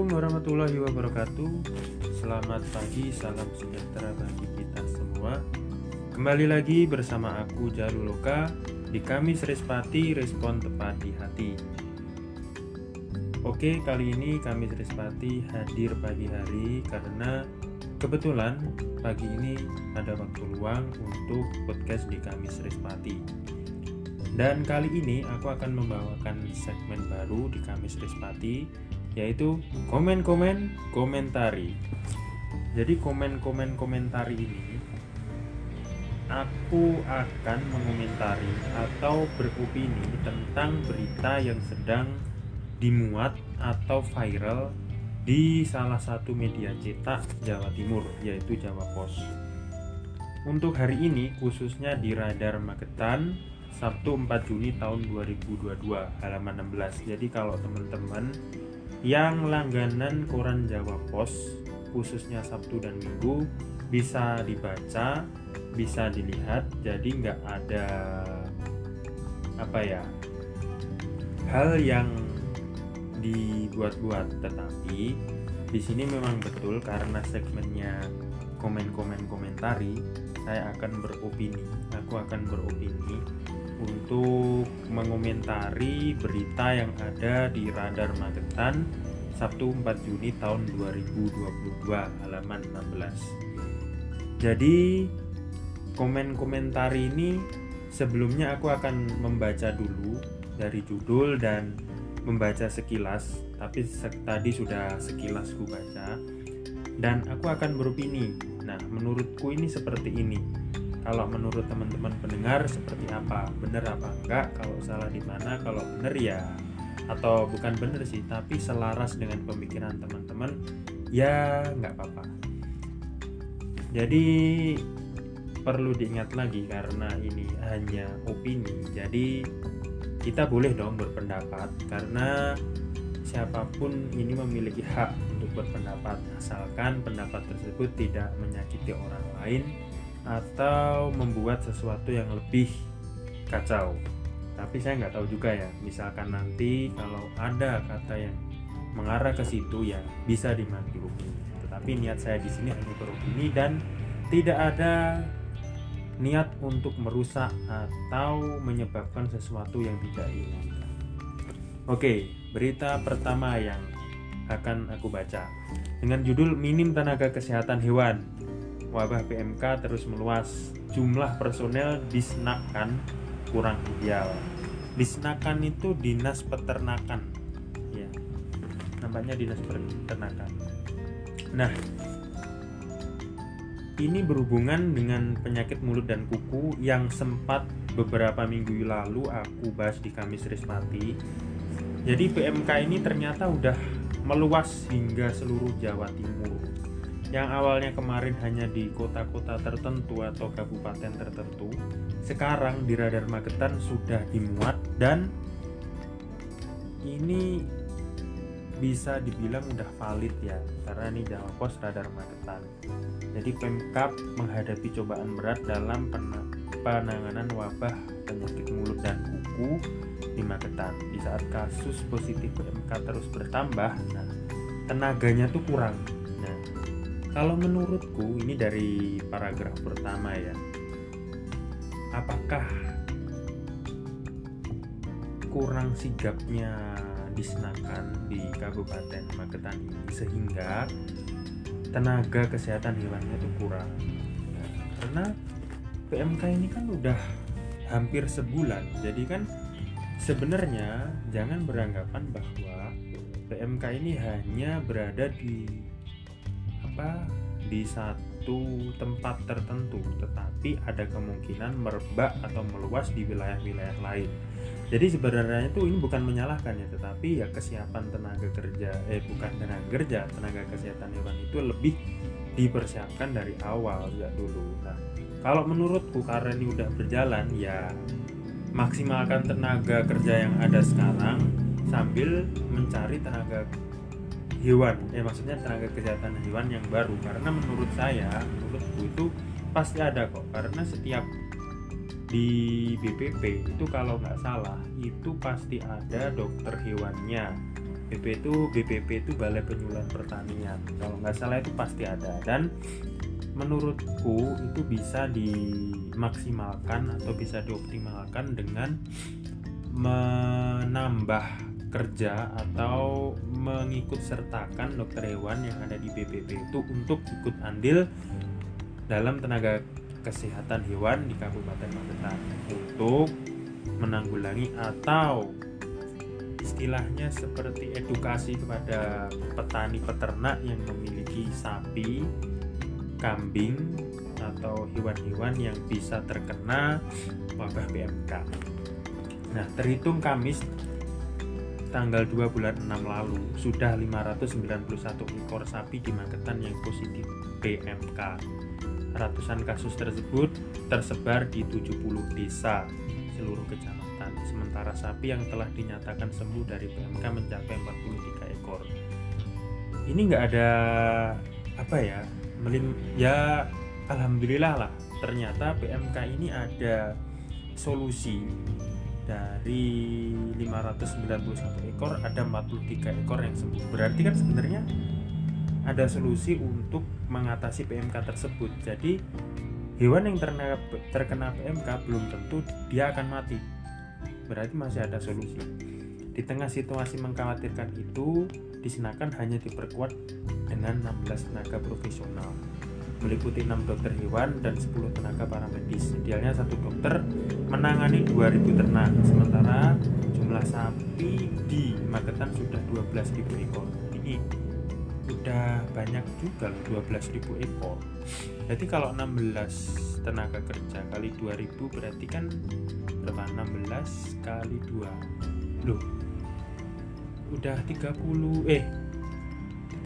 Assalamualaikum warahmatullahi wabarakatuh. Selamat pagi, salam sejahtera bagi kita semua. Kembali lagi bersama aku Jaluloka Di Kamis Respati Respon Tepat di Hati. Oke, kali ini Kamis Respati hadir pagi hari Karena kebetulan pagi ini ada waktu luang untuk podcast di Kamis Respati. Dan kali ini aku akan membawakan segmen baru di Kamis Respati yaitu komen-komen komentari. Jadi komen-komen komentari ini aku akan mengomentari atau beropini tentang berita yang sedang dimuat atau viral di salah satu media cetak Jawa Timur yaitu Jawa Pos. Untuk hari ini khususnya di Radar Magetan Sabtu 4 Juni tahun 2022 halaman 16. Jadi kalau teman-teman yang langganan koran Jawa Pos khususnya Sabtu dan Minggu bisa dibaca bisa dilihat jadi nggak ada apa ya hal yang dibuat-buat. Tetapi di sini memang betul karena segmennya komen-komen komentari saya akan beropini aku akan beropini untuk mengomentari berita yang ada di Radar Magetan Sabtu 4 Juni tahun 2022 halaman 16. Jadi komen-komentar ini sebelumnya aku akan membaca dulu dari judul dan membaca sekilas tapi tadi sudah sekilas ku baca dan aku akan beropini. Nah, menurutku ini seperti ini kalau menurut teman-teman pendengar seperti apa? Benar apa enggak? Kalau salah di mana? Kalau benar ya atau bukan benar sih tapi selaras dengan pemikiran teman-teman ya nggak apa-apa. Jadi perlu diingat lagi karena ini hanya opini. Jadi kita boleh dong berpendapat karena siapa pun ini memiliki hak untuk berpendapat. Asalkan pendapat tersebut tidak menyakiti orang lain atau membuat sesuatu yang lebih kacau. Tapi saya nggak tahu juga ya misalkan nanti kalau ada kata yang mengarah ke situ ya bisa dimaklumi tetapi niat saya di sini hanya beropini dan tidak ada niat untuk merusak atau menyebabkan sesuatu yang tidak diinginkan. Oke berita pertama yang akan aku baca. Dengan judul minim tenaga kesehatan hewan wabah PMK terus meluas, jumlah personel disnakan kurang ideal. Disnakan itu dinas peternakan, ya, nampaknya dinas peternakan. Nah, ini berhubungan dengan penyakit mulut dan kuku yang sempat beberapa minggu lalu aku bahas di Kamis Rispati. Jadi PMK ini ternyata udah meluas hingga seluruh Jawa Timur yang awalnya kemarin hanya di kota-kota tertentu atau kabupaten tertentu, sekarang di Radar Magetan sudah dimuat dan ini bisa dibilang udah valid ya karena ini Jawa Pos Radar Magetan. Jadi Pemkap menghadapi cobaan berat dalam penanganan wabah penyakit mulut dan kuku di Magetan. Di saat kasus positif PMK terus bertambah, nah tenaganya tuh kurang kalau menurutku ini dari paragraf pertama ya. Apakah kurang sigapnya disenakan di Kabupaten Magetan ini sehingga tenaga kesehatan hewannya itu kurang. Nah, karena PMK ini kan udah hampir sebulan, jadi kan sebenarnya jangan beranggapan bahwa PMK ini hanya berada di apa di satu tempat tertentu tetapi ada kemungkinan merebak atau meluas di wilayah-wilayah lain. Jadi sebenarnya itu ini bukan menyalahkan ya tetapi ya kesiapan tenaga kerja eh bukan tenaga kerja tenaga kesehatan hewan itu lebih dipersiapkan dari awal ya dulu. Nah kalau menurutku karena ini udah berjalan ya maksimalkan tenaga kerja yang ada sekarang sambil mencari tenaga hewan. Ya maksudnya tenaga kesehatan hewan yang baru. Karena menurut saya menurutku itu pasti ada kok. Karena setiap di BPP itu kalau nggak salah itu pasti ada dokter hewannya. BP itu BPP itu Balai Penyuluhan Pertanian. Kalau nggak salah itu pasti ada. Dan menurutku itu bisa dimaksimalkan atau bisa dioptimalkan dengan menambah kerja atau mengikut sertakan dokter hewan yang ada di BPP itu untuk ikut andil dalam tenaga kesehatan hewan di Kabupaten Magetan untuk menanggulangi atau istilahnya seperti edukasi kepada petani peternak yang memiliki sapi, kambing atau hewan-hewan yang bisa terkena wabah PMK. Nah, terhitung Kamis tanggal 2 bulan 6 lalu sudah 591 ekor sapi di Magetan yang positif PMK. Ratusan kasus tersebut tersebar di 70 desa seluruh kecamatan. Sementara sapi yang telah dinyatakan sembuh dari PMK mencapai 43 ekor. Ini nggak ada apa ya? Melim ya alhamdulillah lah. Ternyata PMK ini ada solusi dari 591 ekor ada 43 ekor yang sembuh. Berarti kan sebenarnya ada solusi untuk mengatasi PMK tersebut. Jadi hewan yang terkena, terkena PMK belum tentu dia akan mati. Berarti masih ada solusi. Di tengah situasi mengkhawatirkan itu, disinakan hanya diperkuat dengan 16 tenaga profesional meliputi 6 dokter hewan dan 10 tenaga paramedis. Idealnya satu dokter menangani 2000 ternak, sementara jumlah sapi di Magetan sudah 12.000 ekor. Ini udah banyak juga loh 12.000 ekor. Jadi kalau 16 tenaga kerja kali 2000 berarti kan berapa? 16 kali 2. Loh. Udah 30 eh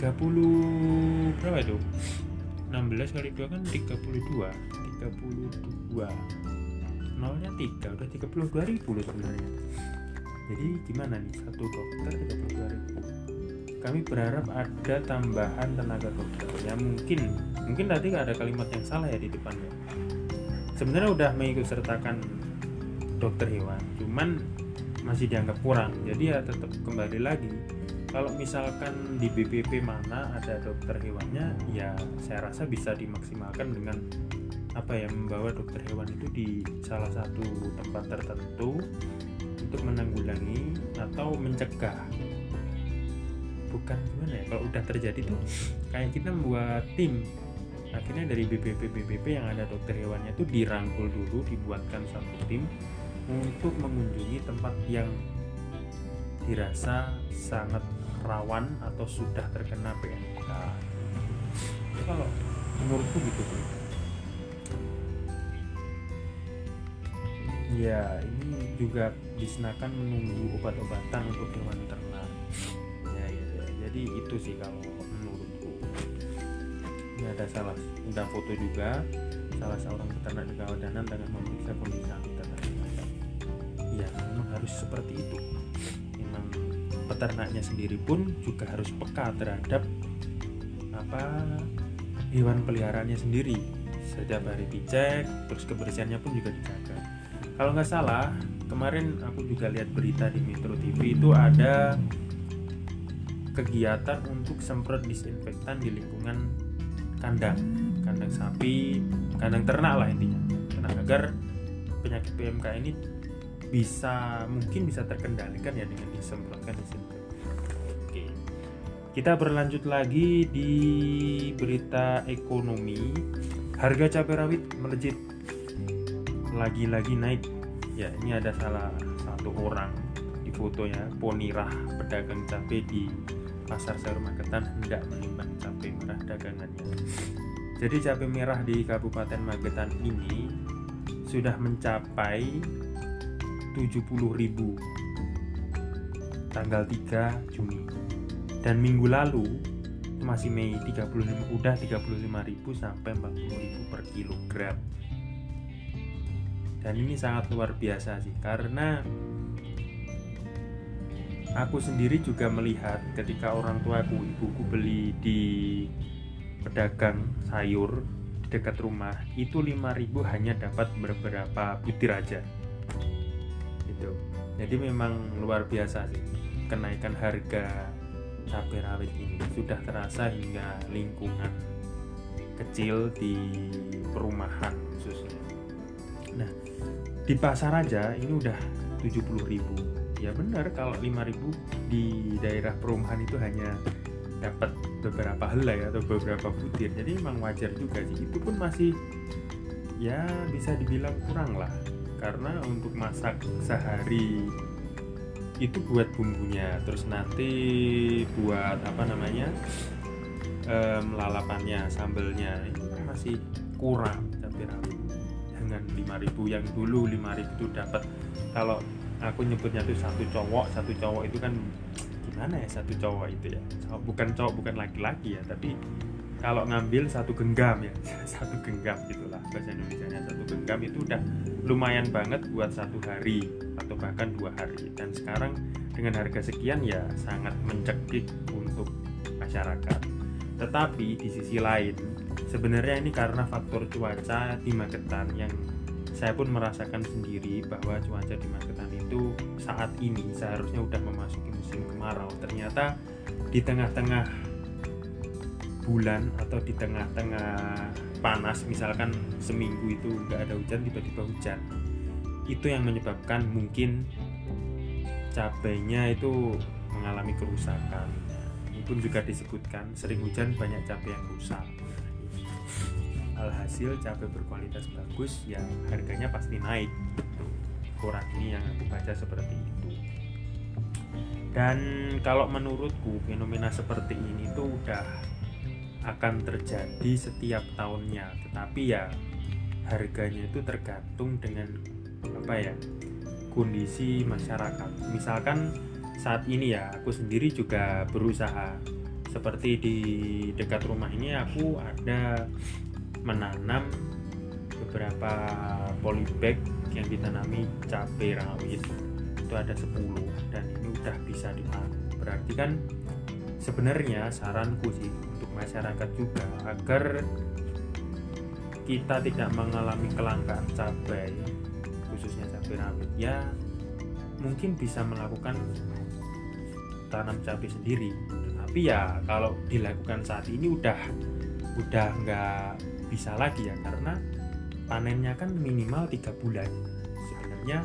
30 berapa itu? 16 kali 2 kan 32 32 nolnya 3 udah 32 ribu loh sebenarnya. Jadi gimana nih? Satu dokter 32 ribu. Kami berharap ada tambahan tenaga dokter. Ya mungkin mungkin tadi ada kalimat yang salah ya di depannya. Sebenarnya udah mengikut sertakan dokter hewan cuman masih dianggap kurang. Jadi ya tetap kembali lagi kalau misalkan di BPP mana ada dokter hewannya ya saya rasa bisa dimaksimalkan dengan apa ya membawa dokter hewan itu di salah satu tempat tertentu untuk menanggulangi atau mencegah. Bukan gimana ya kalau udah terjadi tuh kayak kita membuat tim. Akhirnya dari BPP BPP yang ada dokter hewannya itu dirangkul dulu dibuatkan satu tim untuk mengunjungi tempat yang dirasa sangat rawan atau sudah terkena PMK itu kalau menurutku gitu tuh ya ini juga disenakan menunggu obat-obatan untuk hewan ternak. Ya, ya, ya. Jadi itu sih kalau menurutku. Ini ada salah. Udah foto juga. Salah seorang peternak di Kawadanan dengan memeriksa kondisi ternak. Ya memang harus seperti itu peternaknya sendiri pun juga harus peka terhadap apa hewan peliharaannya sendiri. Setiap hari dicek terus kebersihannya pun juga dijaga. Kalau nggak salah kemarin aku juga lihat berita di Metro TV itu ada kegiatan untuk semprot disinfektan di lingkungan kandang. Kandang sapi kandang ternak lah intinya. Nah, agar penyakit PMK ini bisa mungkin bisa terkendalikan ya dengan disemprotkan disinfektan. Kita berlanjut lagi di berita ekonomi. Harga cabai rawit melejit lagi-lagi naik. Ya, ini ada salah satu orang di fotonya Ponirah pedagang cabai di Pasar Sayur Magetan hendak menimbang cabai merah dagangannya. Jadi cabai merah di Kabupaten Magetan ini sudah mencapai 70.000 tanggal 3 Juni dan minggu lalu masih Mei 35 udah 35.000 sampai 40.000 per kilogram. Dan ini sangat luar biasa sih karena aku sendiri juga melihat ketika orang tuaku ibuku beli di pedagang sayur dekat rumah itu 5000 hanya dapat beberapa butir aja. Gitu. Jadi memang luar biasa sih kenaikan harga cabai rawit ini sudah terasa hingga lingkungan kecil di perumahan khususnya. Nah, di pasar aja ini udah 70.000. Ya benar kalau 5.000 di daerah perumahan itu hanya dapat beberapa helai atau beberapa butir. Jadi memang wajar juga sih. Itu pun masih ya bisa dibilang kurang lah. Karena untuk masak sehari itu buat bumbunya. Terus nanti buat apa namanya um, lalapannya sambelnya. Itu kan masih kurang rawit dengan 5000 yang dulu 5000 itu dapat kalau aku nyebutnya itu satu cowok satu cowok itu kan gimana ya satu cowok itu ya? Bukan cowok bukan laki-laki ya tapi kalau ngambil satu genggam ya satu genggam gitulah bahasa Indonesia satu genggam itu udah lumayan banget buat satu hari atau bahkan dua hari. Dan sekarang dengan harga sekian ya sangat mencekik untuk masyarakat. Tetapi di sisi lain sebenarnya ini karena faktor cuaca di Magetan yang saya pun merasakan sendiri bahwa cuaca di Magetan itu saat ini seharusnya udah memasuki musim kemarau. Ternyata di tengah-tengah bulan atau di tengah-tengah panas misalkan seminggu itu nggak ada hujan tiba-tiba hujan itu yang menyebabkan mungkin cabainya itu mengalami kerusakan. Pun juga disebutkan sering hujan banyak cabai yang rusak. Alhasil cabai berkualitas bagus yang harganya pasti naik. Koran ini yang aku baca seperti itu. Dan kalau menurutku fenomena seperti ini tuh udah akan terjadi setiap tahunnya. Tetapi ya harganya itu tergantung dengan apa ya kondisi masyarakat. Misalkan saat ini ya aku sendiri juga berusaha. Seperti di dekat rumah ini aku ada menanam beberapa polybag yang ditanami cabai rawit. Itu ada 10 dan ini udah bisa dipanen berarti kan sebenarnya saranku sih untuk masyarakat juga agar kita tidak mengalami kelangkaan cabai rawit ya mungkin bisa melakukan tanam cabai sendiri. Tapi ya kalau dilakukan saat ini udah udah nggak bisa lagi ya karena panennya kan minimal tiga bulan. Sebenarnya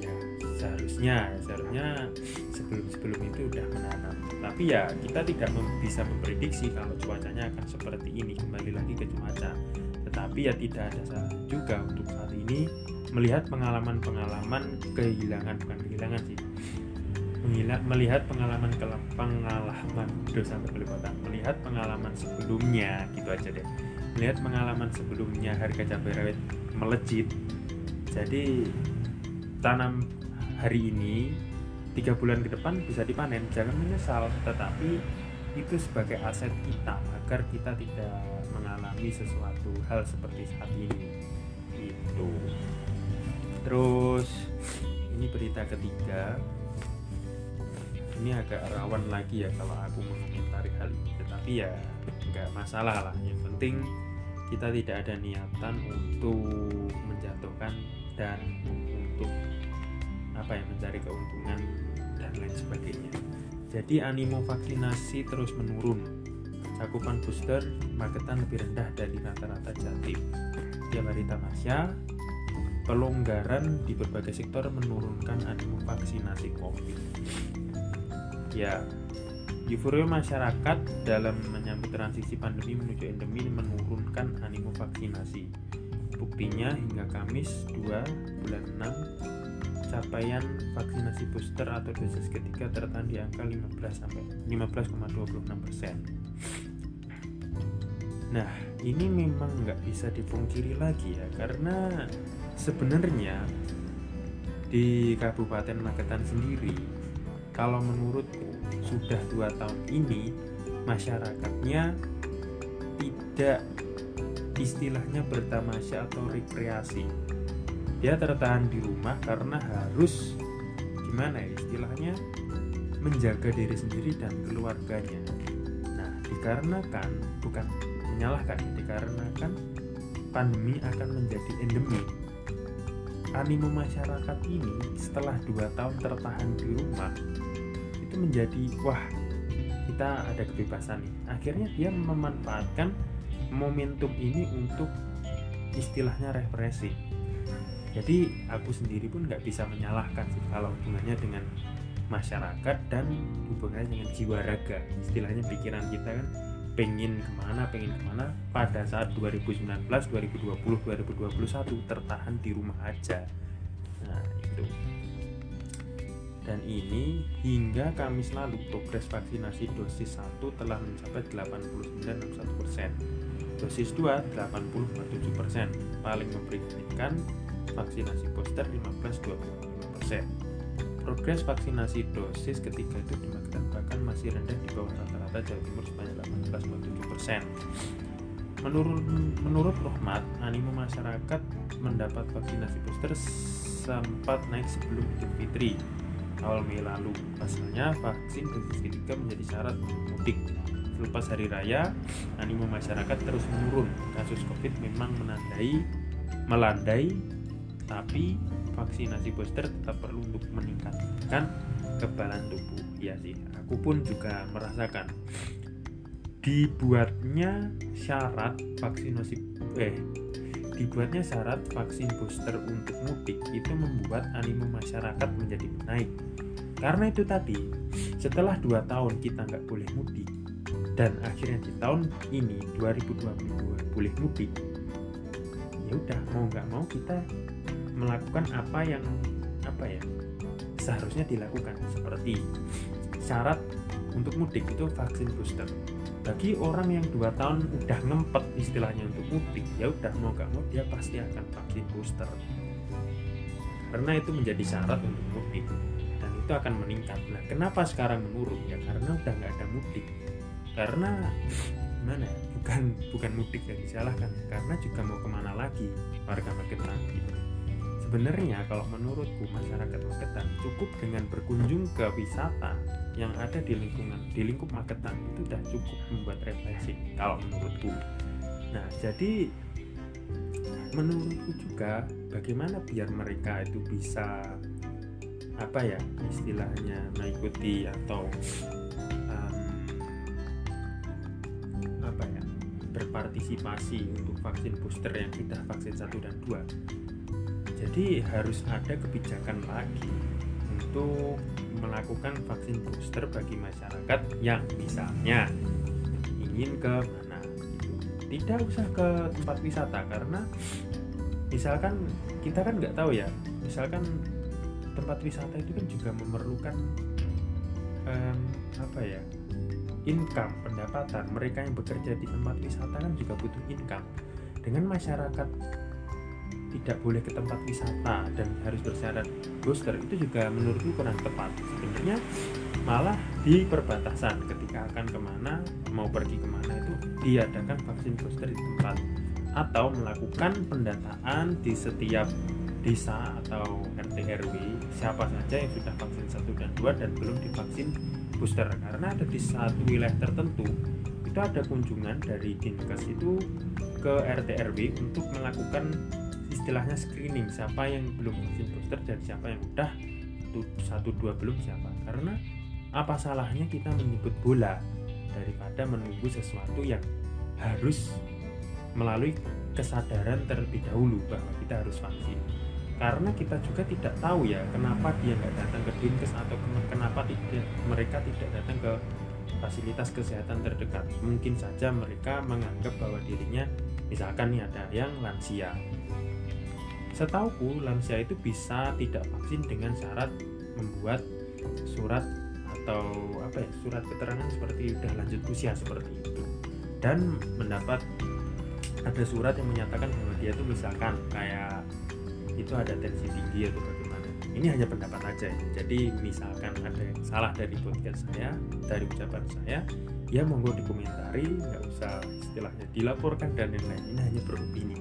ya seharusnya seharusnya sebelum sebelum itu udah menanam. Tapi ya kita tidak bisa memprediksi kalau cuacanya akan seperti ini. Kembali lagi ke cuaca tetapi ya tidak ada salah juga untuk saat ini melihat pengalaman-pengalaman kehilangan bukan kehilangan sih. Melihat pengalaman pengalaman dosa sampai melihat pengalaman sebelumnya gitu aja deh. Melihat pengalaman sebelumnya harga cabai rawit melejit. Jadi tanam hari ini tiga bulan ke depan bisa dipanen. Jangan menyesal tetapi itu sebagai aset kita agar kita tidak mengalami sesuatu hal seperti saat ini. Itu terus ini berita ketiga. Ini agak rawan lagi ya kalau aku mengomentari hal ini tetapi ya nggak masalah lah. Yang penting kita tidak ada niatan untuk menjatuhkan dan untuk apa ya mencari keuntungan dan lain sebagainya. Jadi animo vaksinasi terus menurun cakupan booster Magetan lebih rendah dari rata-rata Jatim tiap hari tamasya pelonggaran di berbagai sektor menurunkan animo vaksinasi COVID. Ya, euforia masyarakat dalam menyambut transisi pandemi menuju endemi menurunkan animo vaksinasi. Buktinya hingga Kamis 2 bulan 6 capaian vaksinasi booster atau dosis ketiga tertahan di angka 15 sampai 15,26 persen. Nah, ini memang nggak bisa dipungkiri lagi ya, karena sebenarnya di Kabupaten Magetan sendiri kalau menurutku sudah dua tahun ini masyarakatnya tidak istilahnya bertamasya atau rekreasi. Dia tertahan di rumah karena harus gimana ya istilahnya menjaga diri sendiri dan keluarganya dikarenakan bukan menyalahkan dikarenakan pandemi akan menjadi endemi. Animo masyarakat ini setelah dua tahun tertahan di rumah itu menjadi wah kita ada kebebasan nih. Akhirnya dia memanfaatkan momentum ini untuk istilahnya represi. Jadi aku sendiri pun nggak bisa menyalahkan sih kalau hubungannya dengan masyarakat dan hubungannya dengan jiwa raga. Istilahnya pikiran kita kan pengen ke mana pengen ke mana pada saat 2019 2020 2021 tertahan di rumah aja. Nah itu dan ini hingga Kamis lalu progres vaksinasi dosis 1 telah mencapai 89,61%, dosis 2 80,7%, paling memprihatinkan vaksinasi booster 15,25%. Progres vaksinasi dosis ketiga itu di Magetan bahkan masih rendah di bawah rata-rata Jawa Timur sebanyak 18,7%. Menurut menurut Rohmat, animo masyarakat mendapat vaksinasi booster sempat naik sebelum Idul Fitri awal Mei lalu. Pasalnya, vaksin dosis ketiga menjadi syarat mudik. Selepas hari raya, animo masyarakat terus menurun. Kasus COVID memang menandai, melandai, tapi vaksinasi booster tetap perlu untuk meningkatkan kekebalan tubuh. Ya sih, aku pun juga merasakan dibuatnya syarat vaksinasi eh dibuatnya syarat vaksin booster untuk mudik itu membuat animo masyarakat menjadi naik. Karena itu tadi, setelah dua tahun kita nggak boleh mudik, dan akhirnya di tahun ini 2022 boleh mudik, ya udah mau nggak mau kita melakukan apa yang apa ya seharusnya dilakukan. Seperti syarat untuk mudik itu vaksin booster. Bagi orang yang dua tahun udah ngempet istilahnya untuk mudik ya udah mau gak mau dia pasti akan vaksin booster. Karena itu menjadi syarat untuk mudik dan itu akan meningkat. Nah kenapa sekarang menurun? Ya karena udah nggak ada mudik. Karena mana ya? bukan bukan mudik yang disalahkan karena juga mau ke mana lagi warga Magetan Sebenarnya kalau menurutku masyarakat Magetan cukup dengan berkunjung ke wisata yang ada di lingkungan di lingkup Magetan itu sudah cukup membuat refreshing kalau menurutku. Nah, jadi menurutku juga bagaimana biar mereka itu bisa apa ya istilahnya mengikuti atau apa ya berpartisipasi untuk vaksin booster yang sudah vaksin satu dan dua jadi harus ada kebijakan lagi untuk melakukan vaksin booster bagi masyarakat yang misalnya ingin ke mana gitu. Tidak usah ke tempat wisata karena misalkan kita kan nggak tahu ya. Misalkan tempat wisata itu kan juga memerlukan um, apa ya income pendapatan mereka yang bekerja di tempat wisata kan juga butuh income dengan masyarakat tidak boleh ke tempat wisata dan harus bersyarat booster itu juga menurutku kurang tepat. Sebenarnya malah di perbatasan ketika akan ke mana mau pergi ke mana itu diadakan vaksin booster di tempat. Atau melakukan pendataan di setiap desa atau RT RW siapa saja yang sudah vaksin satu dan dua dan belum divaksin booster. Karena ada di satu wilayah tertentu itu ada kunjungan dari dinkes itu ke RT RW untuk melakukan istilahnya screening siapa yang belum vaksin booster dan siapa yang udah satu dua belum siapa. Karena apa salahnya kita menyebut bola daripada menunggu sesuatu yang harus melalui kesadaran terlebih dahulu bahwa kita harus vaksin. Karena kita juga tidak tahu ya kenapa dia nggak datang ke dinkes atau kenapa tidak mereka tidak datang ke fasilitas kesehatan terdekat. Mungkin saja mereka menganggap bahwa dirinya misalkan nih ada yang lansia Setauku, lansia itu bisa tidak vaksin dengan syarat membuat surat atau apa ya surat keterangan seperti udah lanjut usia seperti itu. Dan mendapat ada surat yang menyatakan bahwa dia itu misalkan kayak itu ada tensi tinggi atau bagaimana. Ini hanya pendapat aja ya jadi misalkan ada yang salah dari podcast saya dari ucapan saya ya monggo dikomentari nggak usah istilahnya dilaporkan dan lain-lain. Ini hanya beropini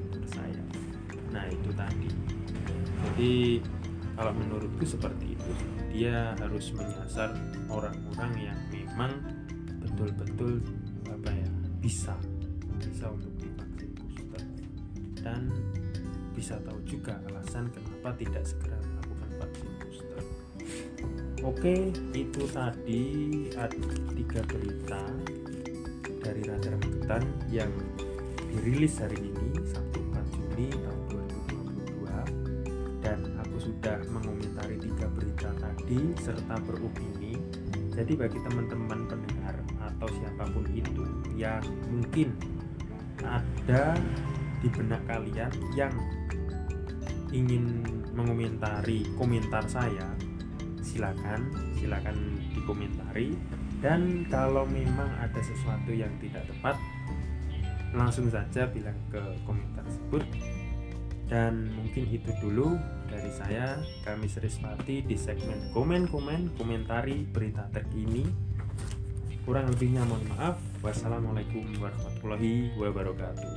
nah itu tadi. Jadi kalau menurutku seperti itu dia harus menyasar orang-orang yang memang betul-betul apa ya bisa bisa untuk divaksin booster. Dan bisa tahu juga alasan kenapa tidak segera melakukan vaksin booster. Oke, itu tadi tiga berita dari Radar Magetan yang dirilis hari ini Sabtu 4 Juni berita tadi serta beropini. Jadi bagi teman-teman pendengar atau siapa pun itu yang mungkin ada di benak kalian yang ingin mengomentari komentar saya silakan silakan dikomentari dan kalau memang ada sesuatu yang tidak tepat langsung saja bilang ke komentar tersebut dan mungkin itu dulu dari saya kami Serispati di segmen komen-komen komentari berita terkini kurang lebihnya mohon maaf. Wassalamualaikum warahmatullahi wabarakatuh